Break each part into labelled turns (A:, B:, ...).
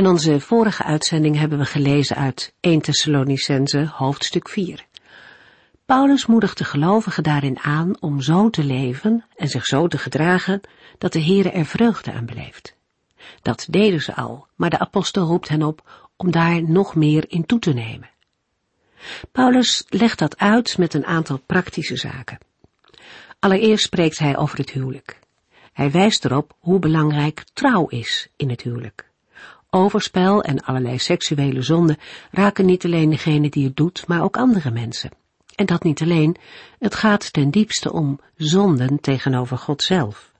A: In onze vorige uitzending hebben we gelezen uit 1 Thessalonicense hoofdstuk 4. Paulus moedigt de gelovigen daarin aan om zo te leven en zich zo te gedragen dat de Heere er vreugde aan beleeft. Dat deden ze al, maar de apostel roept hen op om daar nog meer in toe te nemen. Paulus legt dat uit met een aantal praktische zaken. Allereerst spreekt hij over het huwelijk. Hij wijst erop hoe belangrijk trouw is in het huwelijk. Overspel en allerlei seksuele zonden raken niet alleen degene die het doet, maar ook andere mensen. En dat niet alleen, het gaat ten diepste om zonden tegenover God zelf.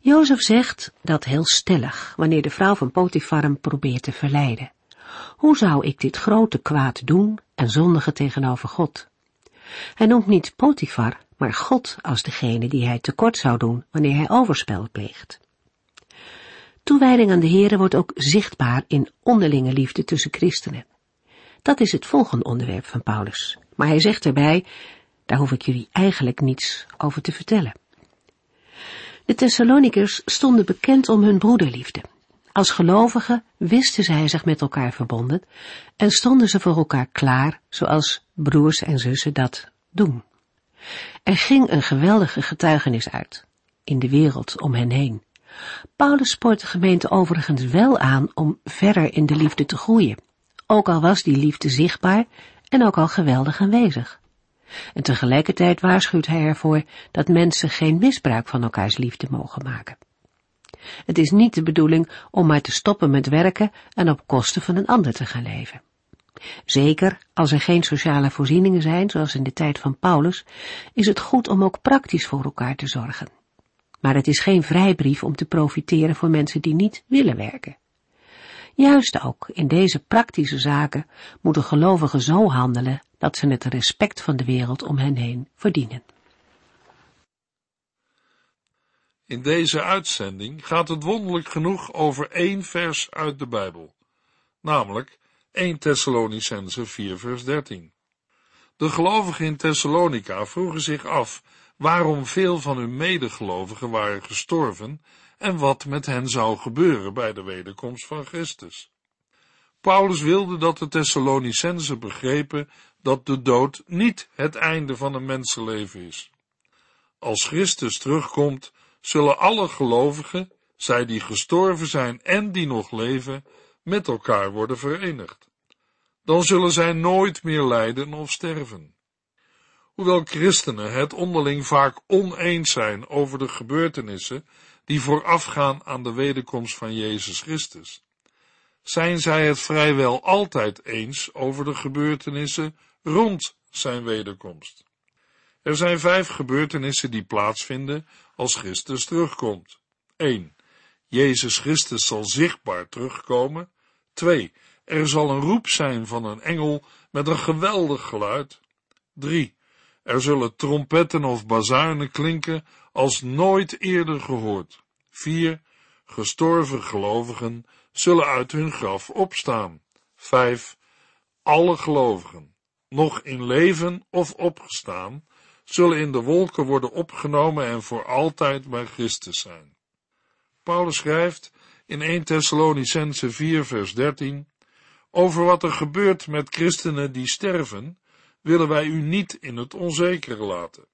A: Jozef zegt dat heel stellig, wanneer de vrouw van Potifar hem probeert te verleiden. Hoe zou ik dit grote kwaad doen en zondigen tegenover God? Hij noemt niet Potifar, maar God als degene die hij tekort zou doen wanneer hij overspel pleegt. Toewijding aan de Here wordt ook zichtbaar in onderlinge liefde tussen christenen. Dat is het volgende onderwerp van Paulus. Maar hij zegt erbij, daar hoef ik jullie eigenlijk niets over te vertellen. De Thessalonikers stonden bekend om hun broederliefde. Als gelovigen wisten zij zich met elkaar verbonden en stonden ze voor elkaar klaar, zoals broers en zussen dat doen. Er ging een geweldige getuigenis uit, in de wereld om hen heen. Paulus spoort de gemeente overigens wel aan om verder in de liefde te groeien, ook al was die liefde zichtbaar en ook al geweldig aanwezig. En tegelijkertijd waarschuwt hij ervoor dat mensen geen misbruik van elkaars liefde mogen maken. Het is niet de bedoeling om maar te stoppen met werken en op kosten van een ander te gaan leven. Zeker als er geen sociale voorzieningen zijn, zoals in de tijd van Paulus, is het goed om ook praktisch voor elkaar te zorgen. Maar het is geen vrijbrief om te profiteren voor mensen die niet willen werken. Juist ook in deze praktische zaken moeten gelovigen zo handelen dat ze het respect van de wereld om hen heen verdienen.
B: In deze uitzending gaat het wonderlijk genoeg over één vers uit de Bijbel, namelijk 1 Thessalonicense 4 vers 13. De gelovigen in Thessalonica vroegen zich af waarom veel van hun medegelovigen waren gestorven en wat met hen zou gebeuren bij de wederkomst van Christus. Paulus wilde dat de Thessalonicenzen begrepen dat de dood niet het einde van een mensenleven is. Als Christus terugkomt, zullen alle gelovigen, zij die gestorven zijn en die nog leven, met elkaar worden verenigd. Dan zullen zij nooit meer lijden of sterven. Hoewel christenen het onderling vaak oneens zijn over de gebeurtenissen die voorafgaan aan de wederkomst van Jezus Christus, zijn zij het vrijwel altijd eens over de gebeurtenissen rond zijn wederkomst. Er zijn vijf gebeurtenissen die plaatsvinden als Christus terugkomt. 1. Jezus Christus zal zichtbaar terugkomen. 2. Er zal een roep zijn van een engel met een geweldig geluid. 3. Er zullen trompetten of bazuinen klinken als nooit eerder gehoord. 4. Gestorven gelovigen zullen uit hun graf opstaan. 5. Alle gelovigen, nog in leven of opgestaan, zullen in de wolken worden opgenomen en voor altijd bij Christus zijn. Paulus schrijft in 1 Thessalonicense 4 vers 13 over wat er gebeurt met christenen die sterven, willen wij u niet in het onzekere laten.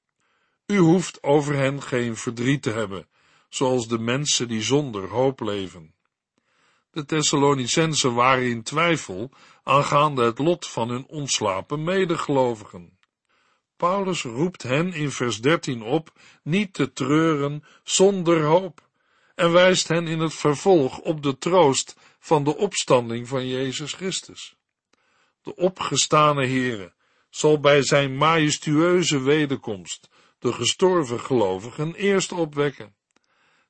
B: U hoeft over hen geen verdriet te hebben, zoals de mensen die zonder hoop leven. De Thessalonicensen waren in twijfel aangaande het lot van hun ontslapen medegelovigen. Paulus roept hen in vers 13 op niet te treuren zonder hoop en wijst hen in het vervolg op de troost van de opstanding van Jezus Christus. De opgestane Heere zal bij zijn majestueuze wederkomst de gestorven gelovigen eerst opwekken.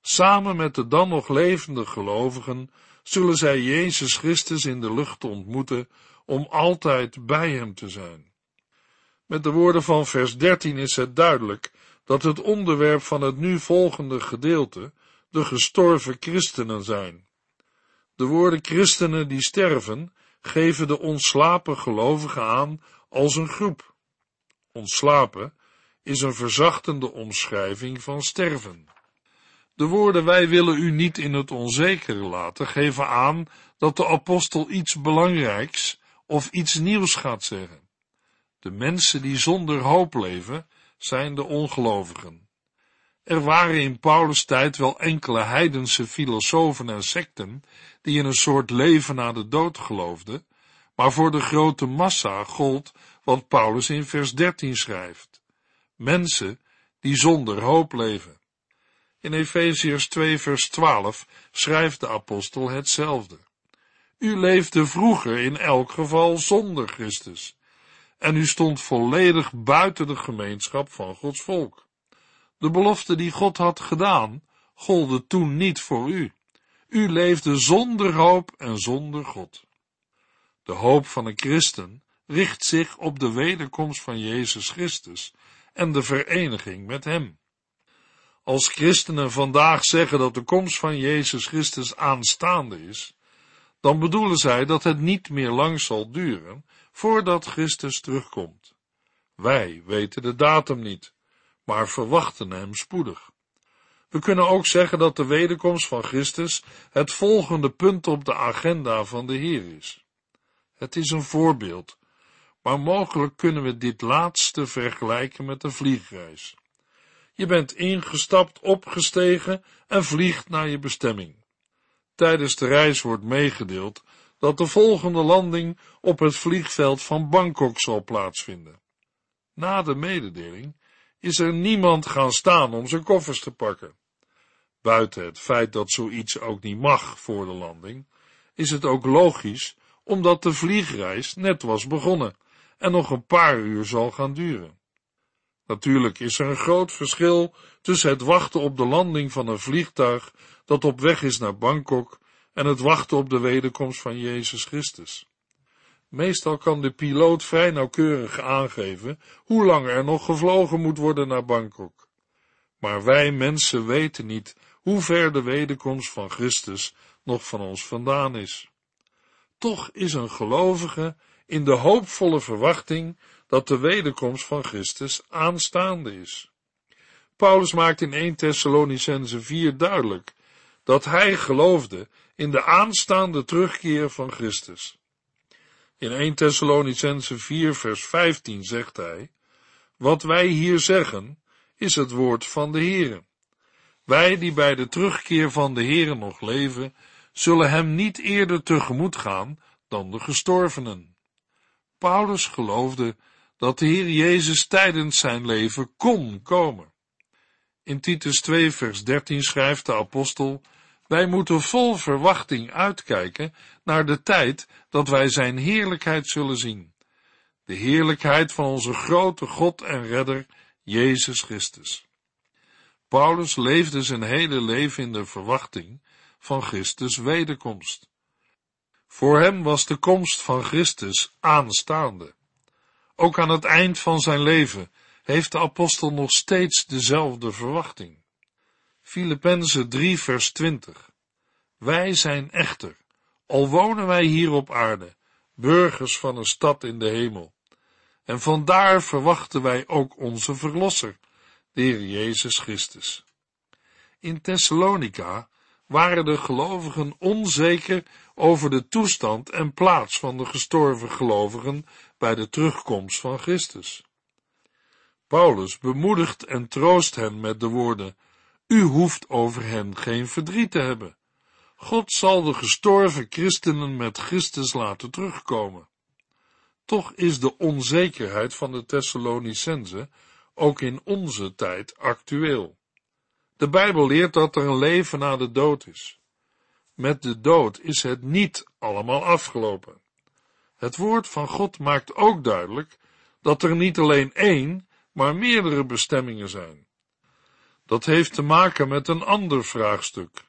B: Samen met de dan nog levende gelovigen zullen zij Jezus Christus in de lucht ontmoeten om altijd bij hem te zijn. Met de woorden van vers 13 is het duidelijk dat het onderwerp van het nu volgende gedeelte de gestorven christenen zijn. De woorden christenen die sterven geven de ontslapen gelovigen aan als een groep. Ontslapen is een verzachtende omschrijving van sterven. De woorden wij willen u niet in het onzekere laten geven aan dat de apostel iets belangrijks of iets nieuws gaat zeggen. De mensen die zonder hoop leven, zijn de ongelovigen. Er waren in Paulus' tijd wel enkele heidense filosofen en secten die in een soort leven na de dood geloofden, maar voor de grote massa gold wat Paulus in vers 13 schrijft. Mensen die zonder hoop leven. In Efeziërs 2 vers 12 schrijft de apostel hetzelfde. U leefde vroeger in elk geval zonder Christus, en u stond volledig buiten de gemeenschap van Gods volk. De belofte die God had gedaan, golde toen niet voor u. U leefde zonder hoop en zonder God. De hoop van een christen richt zich op de wederkomst van Jezus Christus en de vereniging met Hem. Als christenen vandaag zeggen dat de komst van Jezus Christus aanstaande is, dan bedoelen zij dat het niet meer lang zal duren voordat Christus terugkomt. Wij weten de datum niet, maar verwachten hem spoedig. We kunnen ook zeggen dat de wederkomst van Christus het volgende punt op de agenda van de Heer is. Het is een voorbeeld, maar mogelijk kunnen we dit laatste vergelijken met een vliegreis. Je bent ingestapt, opgestegen en vliegt naar je bestemming. Tijdens de reis wordt meegedeeld dat de volgende landing op het vliegveld van Bangkok zal plaatsvinden. Na de mededeling is er niemand gaan staan om zijn koffers te pakken. Buiten het feit dat zoiets ook niet mag voor de landing, is het ook logisch omdat de vliegreis net was begonnen en nog een paar uur zal gaan duren. Natuurlijk is er een groot verschil tussen het wachten op de landing van een vliegtuig dat op weg is naar Bangkok en het wachten op de wederkomst van Jezus Christus. Meestal kan de piloot vrij nauwkeurig aangeven hoe lang er nog gevlogen moet worden naar Bangkok. Maar wij mensen weten niet hoe ver de wederkomst van Christus nog van ons vandaan is. Toch is een gelovige in de hoopvolle verwachting dat de wederkomst van Christus aanstaande is. Paulus maakt in 1 Thessalonicense 4 duidelijk dat hij geloofde in de aanstaande terugkeer van Christus. In 1 Thessalonicense 4 vers 15 zegt hij, wat wij hier zeggen, is het woord van de Heere. Wij die bij de terugkeer van de Heere nog leven, zullen hem niet eerder tegemoet gaan dan de gestorvenen. Paulus geloofde dat de Heer Jezus tijdens zijn leven kon komen. In Titus 2 vers 13 schrijft de apostel, wij moeten vol verwachting uitkijken naar de tijd dat wij zijn heerlijkheid zullen zien. De heerlijkheid van onze grote God en Redder, Jezus Christus. Paulus leefde zijn hele leven in de verwachting van Christus wederkomst. Voor hem was de komst van Christus aanstaande. Ook aan het eind van zijn leven heeft de apostel nog steeds dezelfde verwachting. Filippenzen 3 vers 20 Wij zijn echter, al wonen wij hier op aarde, burgers van een stad in de hemel. En vandaar verwachten wij ook onze Verlosser, de Heer Jezus Christus. In Thessalonica waren de gelovigen onzeker over de toestand en plaats van de gestorven gelovigen bij de terugkomst van Christus. Paulus bemoedigt en troost hen met de woorden, u hoeft over hen geen verdriet te hebben. God zal de gestorven christenen met Christus laten terugkomen. Toch is de onzekerheid van de Thessalonicense ook in onze tijd actueel. De Bijbel leert dat er een leven na de dood is. Met de dood is het niet allemaal afgelopen. Het woord van God maakt ook duidelijk dat er niet alleen één, maar meerdere bestemmingen zijn. Dat heeft te maken met een ander vraagstuk,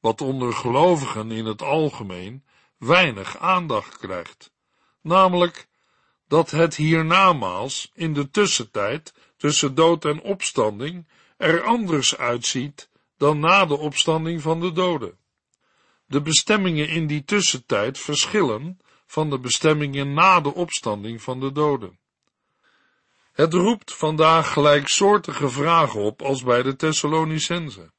B: wat onder gelovigen in het algemeen weinig aandacht krijgt, namelijk dat het hiernamaals in de tussentijd tussen dood en opstanding er anders uitziet dan na de opstanding van de doden. De bestemmingen in die tussentijd verschillen van de bestemmingen na de opstanding van de doden. Het roept vandaag gelijksoortige vragen op als bij de Thessalonicenzen.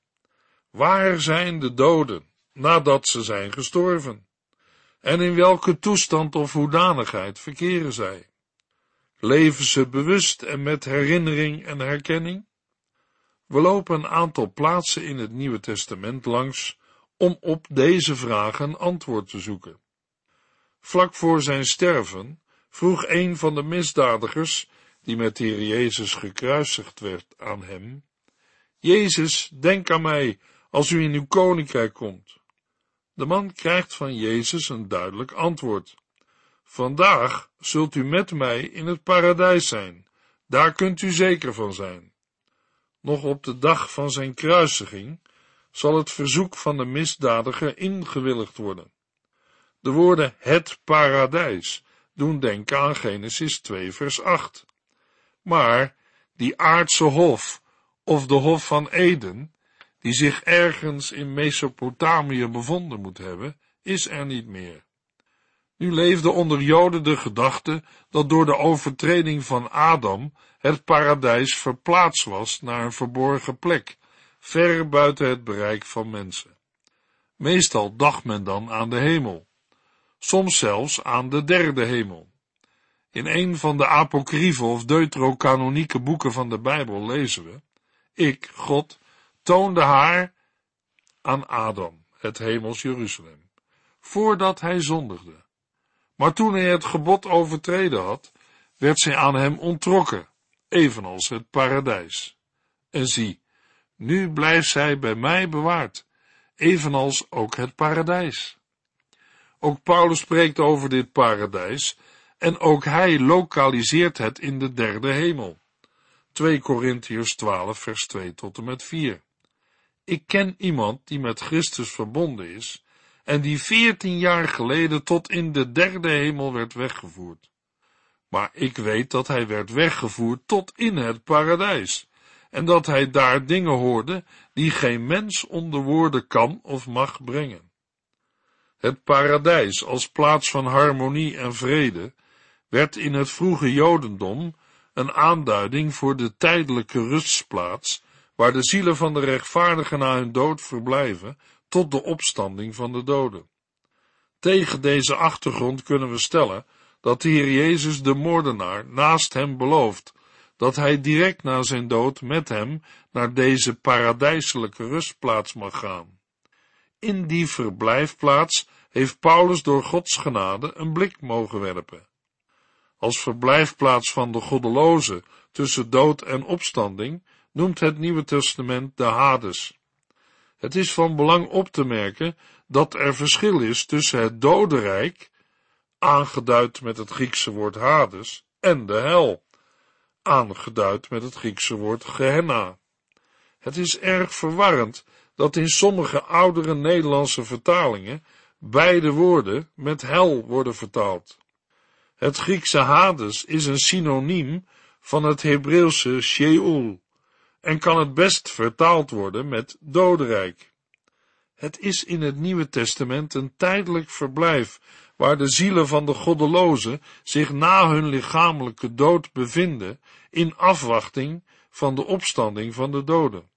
B: Waar zijn de doden nadat ze zijn gestorven? En in welke toestand of hoedanigheid verkeren zij? Leven ze bewust en met herinnering en herkenning? We lopen een aantal plaatsen in het Nieuwe Testament langs om op deze vragen antwoord te zoeken. Vlak voor zijn sterven vroeg een van de misdadigers, die met Heer Jezus gekruisigd werd, aan hem, Jezus, denk aan mij, als u in uw koninkrijk komt. De man krijgt van Jezus een duidelijk antwoord. Vandaag zult u met mij in het paradijs zijn, daar kunt u zeker van zijn. Nog op de dag van zijn kruisiging zal het verzoek van de misdadiger ingewilligd worden. De woorden het paradijs doen denken aan Genesis 2 vers 8. Maar die aardse hof, of de hof van Eden, die zich ergens in Mesopotamië bevonden moet hebben, is er niet meer. Nu leefde onder Joden de gedachte dat door de overtreding van Adam het paradijs verplaatst was naar een verborgen plek, ver buiten het bereik van mensen. Meestal dacht men dan aan de hemel, soms zelfs aan de derde hemel. In een van de apocryfe of deuterocanonieke boeken van de Bijbel lezen we, ik, God, toonde haar aan Adam, het hemels Jeruzalem, voordat hij zondigde. Maar toen hij het gebod overtreden had, werd zij aan hem ontrokken, evenals het paradijs. En zie, nu blijft zij bij mij bewaard, evenals ook het paradijs. Ook Paulus spreekt over dit paradijs, en ook hij lokaliseert het in de derde hemel. 2 Korintiërs 12 vers 2 tot en met 4. Ik ken iemand die met Christus verbonden is en die veertien jaar geleden tot in de derde hemel werd weggevoerd. Maar ik weet dat hij werd weggevoerd tot in het paradijs en dat hij daar dingen hoorde die geen mens onder woorden kan of mag brengen. Het paradijs als plaats van harmonie en vrede werd in het vroege Jodendom een aanduiding voor de tijdelijke rustplaats waar de zielen van de rechtvaardigen na hun dood verblijven tot de opstanding van de doden. Tegen deze achtergrond kunnen we stellen dat de Heer Jezus de moordenaar naast hem belooft dat hij direct na zijn dood met hem naar deze paradijselijke rustplaats mag gaan. In die verblijfplaats heeft Paulus door Gods genade een blik mogen werpen. Als verblijfplaats van de goddeloze tussen dood en opstanding noemt het Nieuwe Testament de Hades. Het is van belang op te merken dat er verschil is tussen het dodenrijk, aangeduid met het Griekse woord Hades, en de hel, aangeduid met het Griekse woord Gehenna. Het is erg verwarrend dat in sommige oudere Nederlandse vertalingen beide woorden met hel worden vertaald. Het Griekse Hades is een synoniem van het Hebreeuwse Sheol en kan het best vertaald worden met dodenrijk. Het is in het Nieuwe Testament een tijdelijk verblijf waar de zielen van de goddelozen zich na hun lichamelijke dood bevinden in afwachting van de opstanding van de doden.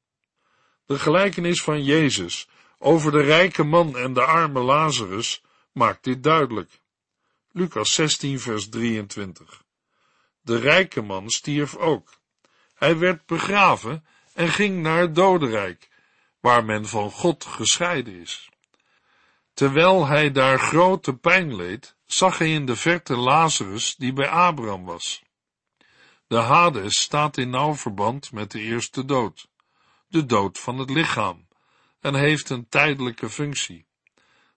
B: De gelijkenis van Jezus over de rijke man en de arme Lazarus maakt dit duidelijk. Lucas 16 vers 23 De rijke man stierf ook. Hij werd begraven en ging naar het dodenrijk, waar men van God gescheiden is. Terwijl hij daar grote pijn leed, zag hij in de verte Lazarus die bij Abraham was. De Hades staat in nauw verband met de eerste dood, de dood van het lichaam, en heeft een tijdelijke functie.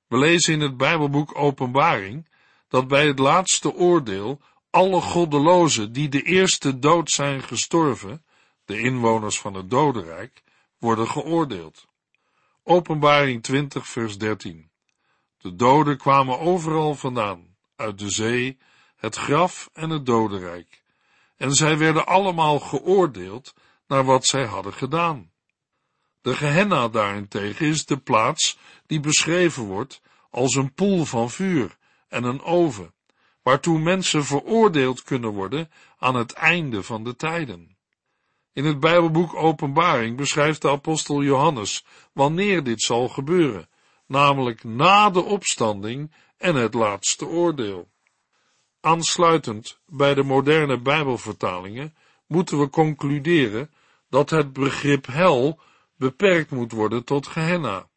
B: We lezen in het Bijbelboek Openbaring dat bij het laatste oordeel alle goddelozen die de eerste dood zijn gestorven, de inwoners van het dodenrijk, worden geoordeeld. Openbaring 20 vers 13 De doden kwamen overal vandaan, uit de zee het graf en het dodenrijk, en zij werden allemaal geoordeeld naar wat zij hadden gedaan. De Gehenna daarentegen is de plaats die beschreven wordt als een poel van vuur en een oven, waartoe mensen veroordeeld kunnen worden aan het einde van de tijden. In het Bijbelboek Openbaring beschrijft de apostel Johannes wanneer dit zal gebeuren, namelijk na de opstanding en het laatste oordeel. Aansluitend bij de moderne Bijbelvertalingen moeten we concluderen dat het begrip hel beperkt moet worden tot Gehenna.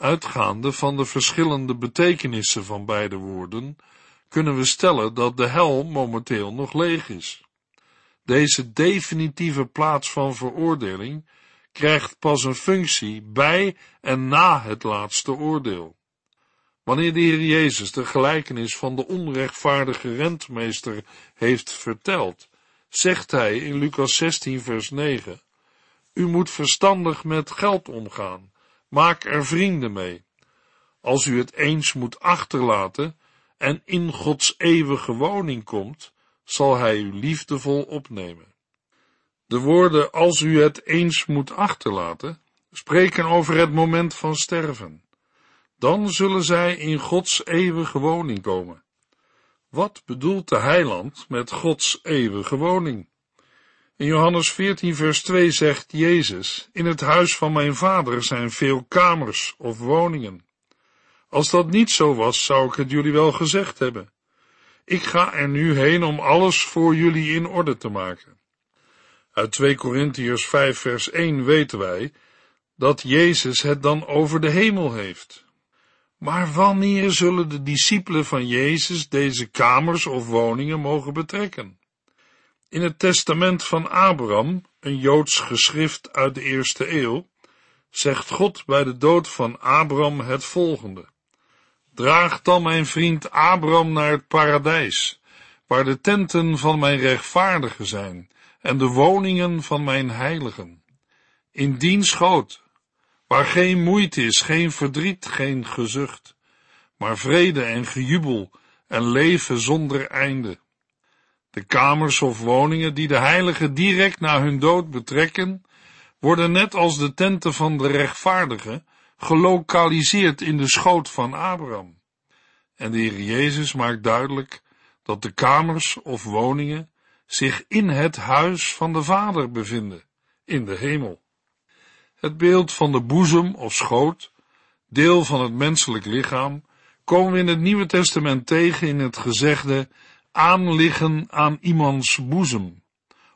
B: Uitgaande van de verschillende betekenissen van beide woorden, kunnen we stellen dat de hel momenteel nog leeg is. Deze definitieve plaats van veroordeling krijgt pas een functie bij en na het laatste oordeel. Wanneer de Heer Jezus de gelijkenis van de onrechtvaardige rentmeester heeft verteld, zegt hij in Lucas 16 vers 9, U moet verstandig met geld omgaan, maak er vrienden mee. Als u het eens moet achterlaten en in Gods eeuwige woning komt, zal hij u liefdevol opnemen. De woorden als u het eens moet achterlaten, spreken over het moment van sterven. Dan zullen zij in Gods eeuwige woning komen. Wat bedoelt de heiland met Gods eeuwige woning? In Johannes 14 vers 2 zegt Jezus, in het huis van mijn vader zijn veel kamers of woningen. Als dat niet zo was, zou ik het jullie wel gezegd hebben. Ik ga er nu heen om alles voor jullie in orde te maken. Uit 2 Korintiërs 5 vers 1 weten wij dat Jezus het dan over de hemel heeft. Maar wanneer zullen de discipelen van Jezus deze kamers of woningen mogen betrekken? In het testament van Abraham, een Joods geschrift uit de eerste eeuw, zegt God bij de dood van Abraham het volgende. Draag dan mijn vriend Abraham naar het paradijs, waar de tenten van mijn rechtvaardigen zijn en de woningen van mijn heiligen. In dien schoot, waar geen moeite is, geen verdriet, geen gezucht, maar vrede en gejubel en leven zonder einde. De kamers of woningen die de heiligen direct na hun dood betrekken, worden net als de tenten van de rechtvaardigen gelokaliseerd in de schoot van Abraham. En de Heer Jezus maakt duidelijk dat de kamers of woningen zich in het huis van de Vader bevinden, in de hemel. Het beeld van de boezem of schoot, deel van het menselijk lichaam, komen we in het Nieuwe Testament tegen in het gezegde aanliggen aan iemands boezem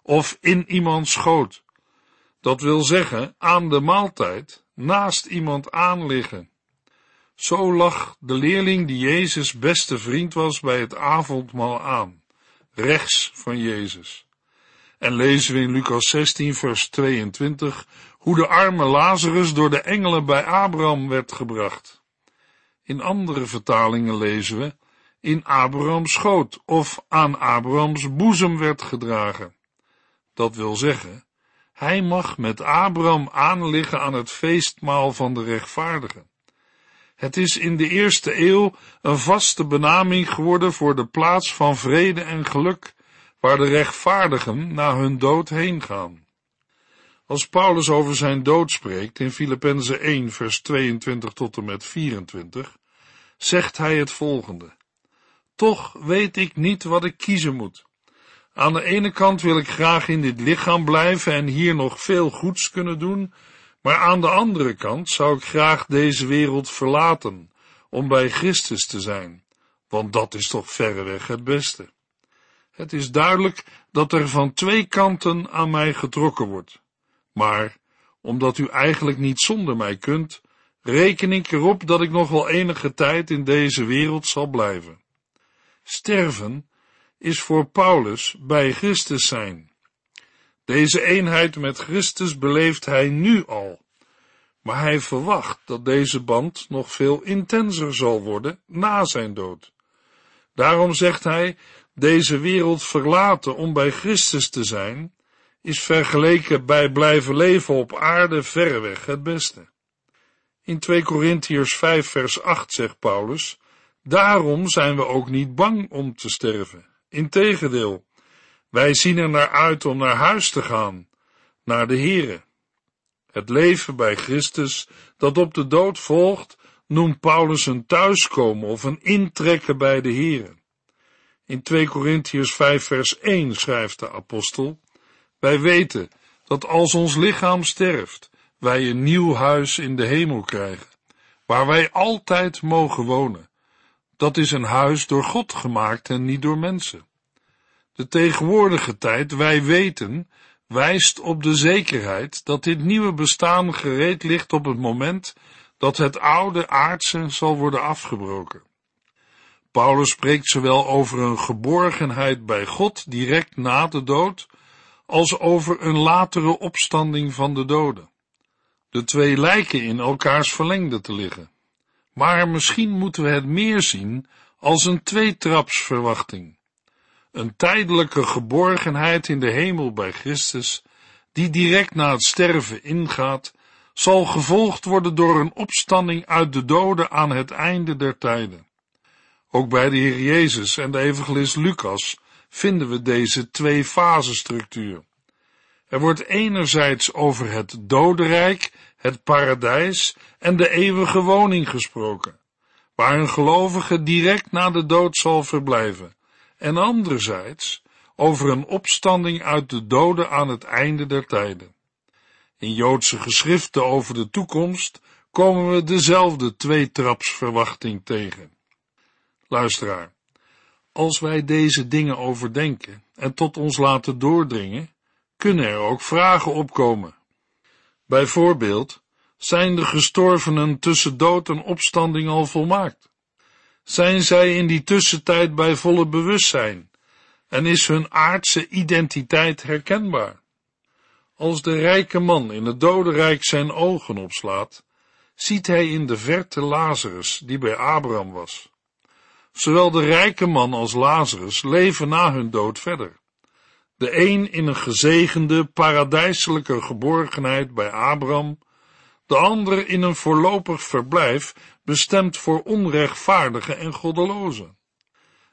B: of in iemands schoot. Dat wil zeggen aan de maaltijd naast iemand aanliggen. Zo lag de leerling die Jezus beste vriend was bij het avondmaal aan, rechts van Jezus. En lezen we in Lucas 16 vers 22 hoe de arme Lazarus door de engelen bij Abraham werd gebracht. In andere vertalingen lezen we in Abrahams schoot of aan Abrahams boezem werd gedragen. Dat wil zeggen, hij mag met Abraham aanliggen aan het feestmaal van de rechtvaardigen. Het is in de eerste eeuw een vaste benaming geworden voor de plaats van vrede en geluk, waar de rechtvaardigen na hun dood heen gaan. Als Paulus over zijn dood spreekt in Filippenzen 1 vers 22 tot en met 24, zegt hij het volgende. Toch weet ik niet wat ik kiezen moet. Aan de ene kant wil ik graag in dit lichaam blijven en hier nog veel goeds kunnen doen, maar aan de andere kant zou ik graag deze wereld verlaten, om bij Christus te zijn, want dat is toch verreweg het beste. Het is duidelijk dat er van twee kanten aan mij getrokken wordt. Maar, omdat u eigenlijk niet zonder mij kunt, reken ik erop dat ik nog wel enige tijd in deze wereld zal blijven. Sterven is voor Paulus bij Christus zijn. Deze eenheid met Christus beleeft hij nu al, maar hij verwacht dat deze band nog veel intenser zal worden na zijn dood. Daarom zegt hij, deze wereld verlaten om bij Christus te zijn, is vergeleken bij blijven leven op aarde verreweg het beste. In 2 Korintiërs 5 vers 8 zegt Paulus, Daarom zijn we ook niet bang om te sterven. Integendeel, wij zien er naar uit om naar huis te gaan, naar de Here. Het leven bij Christus dat op de dood volgt, noemt Paulus een thuiskomen of een intrekken bij de Here. In 2 Korintiërs 5 vers 1 schrijft de apostel, wij weten dat als ons lichaam sterft, wij een nieuw huis in de hemel krijgen, waar wij altijd mogen wonen. Dat is een huis door God gemaakt en niet door mensen. De tegenwoordige tijd, wij weten, wijst op de zekerheid dat dit nieuwe bestaan gereed ligt op het moment dat het oude aardse zal worden afgebroken. Paulus spreekt zowel over een geborgenheid bij God direct na de dood, als over een latere opstanding van de doden. De twee lijken in elkaars verlengde te liggen. Maar misschien moeten we het meer zien als een tweetrapsverwachting. Een tijdelijke geborgenheid in de hemel bij Christus, die direct na het sterven ingaat, zal gevolgd worden door een opstanding uit de doden aan het einde der tijden. Ook bij de Heer Jezus en de evangelist Lucas vinden we deze twee structuur. Er wordt enerzijds over het dodenrijk, het paradijs en de eeuwige woning gesproken, waar een gelovige direct na de dood zal verblijven, en anderzijds over een opstanding uit de doden aan het einde der tijden. In Joodse geschriften over de toekomst komen we dezelfde tweetrapsverwachting tegen. Luisteraar, als wij deze dingen overdenken en tot ons laten doordringen, kunnen er ook vragen opkomen. Bijvoorbeeld, zijn de gestorvenen tussen dood en opstanding al volmaakt? Zijn zij in die tussentijd bij volle bewustzijn en is hun aardse identiteit herkenbaar? Als de rijke man in het dodenrijk zijn ogen opslaat, ziet hij in de verte Lazarus die bij Abraham was. Zowel de rijke man als Lazarus leven na hun dood verder. De een in een gezegende, paradijselijke geborgenheid bij Abraham, de andere in een voorlopig verblijf bestemd voor onrechtvaardigen en goddelozen.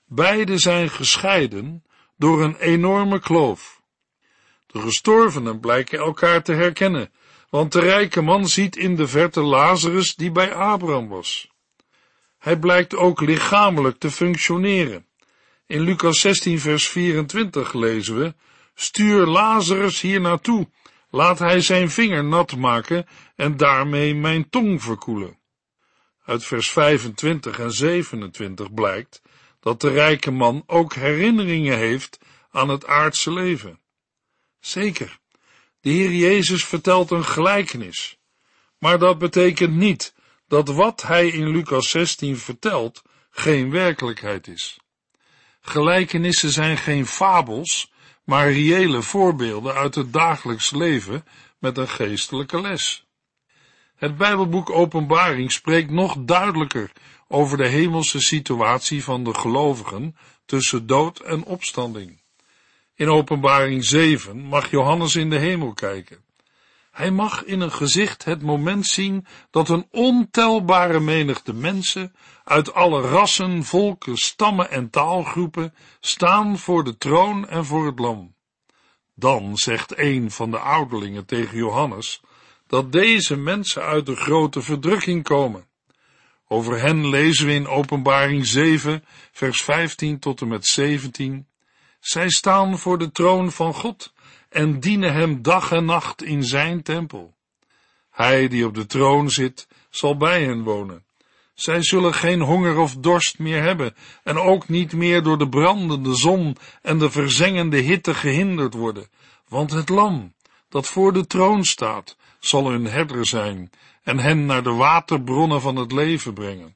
B: Beide zijn gescheiden door een enorme kloof. De gestorvenen blijken elkaar te herkennen, want de rijke man ziet in de verte Lazarus die bij Abraham was. Hij blijkt ook lichamelijk te functioneren. In Lucas 16 vers 24 lezen we, stuur Lazarus hier naartoe, laat hij zijn vinger nat maken en daarmee mijn tong verkoelen. Uit vers 25 en 27 blijkt dat de rijke man ook herinneringen heeft aan het aardse leven. Zeker, de Heer Jezus vertelt een gelijkenis, maar dat betekent niet dat wat hij in Lucas 16 vertelt geen werkelijkheid is. Gelijkenissen zijn geen fabels, maar reële voorbeelden uit het dagelijks leven met een geestelijke les. Het Bijbelboek Openbaring spreekt nog duidelijker over de hemelse situatie van de gelovigen tussen dood en opstanding. In Openbaring 7 mag Johannes in de hemel kijken. Hij mag in een gezicht het moment zien dat een ontelbare menigte mensen uit alle rassen, volken, stammen en taalgroepen staan voor de troon en voor het lam. Dan zegt een van de ouderlingen tegen Johannes dat deze mensen uit de grote verdrukking komen. Over hen lezen we in Openbaring 7, vers 15 tot en met 17. Zij staan voor de troon van God en dienen hem dag en nacht in zijn tempel. Hij die op de troon zit, zal bij hen wonen. Zij zullen geen honger of dorst meer hebben en ook niet meer door de brandende zon en de verzengende hitte gehinderd worden, want het lam, dat voor de troon staat, zal hun herder zijn en hen naar de waterbronnen van het leven brengen.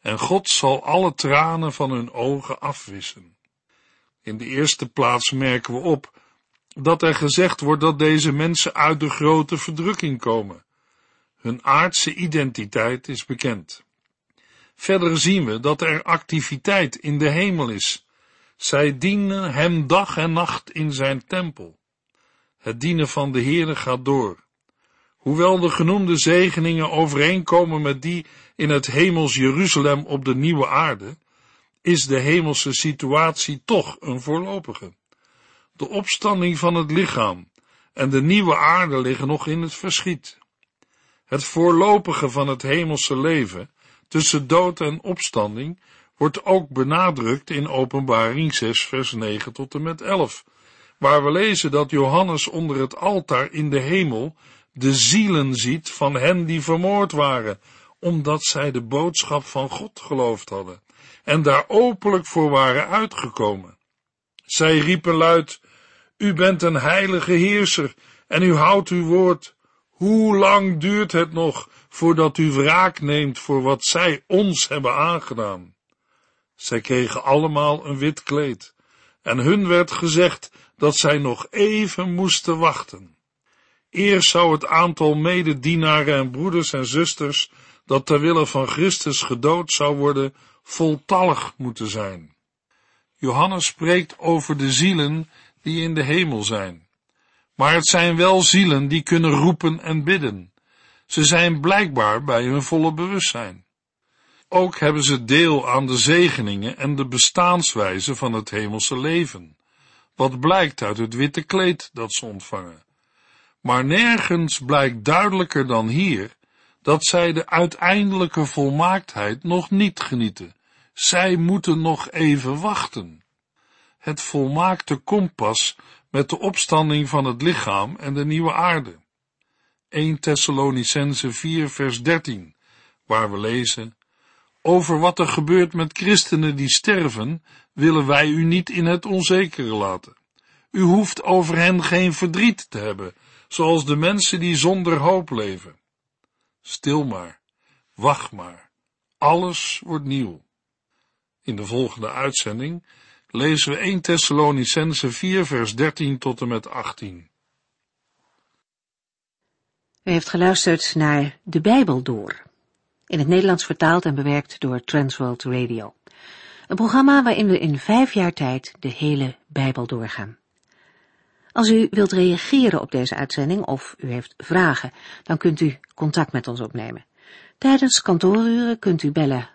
B: En God zal alle tranen van hun ogen afwissen. In de eerste plaats merken we op dat er gezegd wordt dat deze mensen uit de grote verdrukking komen. Hun aardse identiteit is bekend. Verder zien we dat er activiteit in de hemel is. Zij dienen hem dag en nacht in zijn tempel. Het dienen van de Heere gaat door. Hoewel de genoemde zegeningen overeenkomen met die in het hemels Jeruzalem op de nieuwe aarde, is de hemelse situatie toch een voorlopige. De opstanding van het lichaam en de nieuwe aarde liggen nog in het verschiet. Het voorlopige van het hemelse leven tussen dood en opstanding wordt ook benadrukt in Openbaring 6 vers 9 tot en met 11, waar we lezen dat Johannes onder het altaar in de hemel de zielen ziet van hen die vermoord waren, omdat zij de boodschap van God geloofd hadden en daar openlijk voor waren uitgekomen. Zij riepen luid, U bent een heilige heerser en u houdt uw woord. Hoe lang duurt het nog voordat u wraak neemt voor wat zij ons hebben aangedaan? Zij kregen allemaal een wit kleed en hun werd gezegd dat zij nog even moesten wachten. Eerst zou het aantal mededienaren en broeders en zusters dat ter wille van Christus gedood zou worden, voltallig moeten zijn. Johannes spreekt over de zielen die in de hemel zijn. Maar het zijn wel zielen die kunnen roepen en bidden. Ze zijn blijkbaar bij hun volle bewustzijn. Ook hebben ze deel aan de zegeningen en de bestaanswijze van het hemelse leven, wat blijkt uit het witte kleed dat ze ontvangen. Maar nergens blijkt duidelijker dan hier dat zij de uiteindelijke volmaaktheid nog niet genieten. Zij moeten nog even wachten. Het volmaakte kompas met de opstanding van het lichaam en de nieuwe aarde. 1 Thessalonicense 4 vers 13, waar we lezen, over wat er gebeurt met christenen die sterven, willen wij u niet in het onzekere laten. U hoeft over hen geen verdriet te hebben, zoals de mensen die zonder hoop leven. Stil maar, wacht maar, alles wordt nieuw. In de volgende uitzending lezen we 1 Thessalonicense 4 vers 13 tot en met 18.
A: U heeft geluisterd naar De Bijbel Door, in het Nederlands vertaald en bewerkt door Transworld Radio. Een programma waarin we in vijf jaar tijd de hele Bijbel doorgaan. Als u wilt reageren op deze uitzending of u heeft vragen, dan kunt u contact met ons opnemen. Tijdens kantooruren kunt u bellen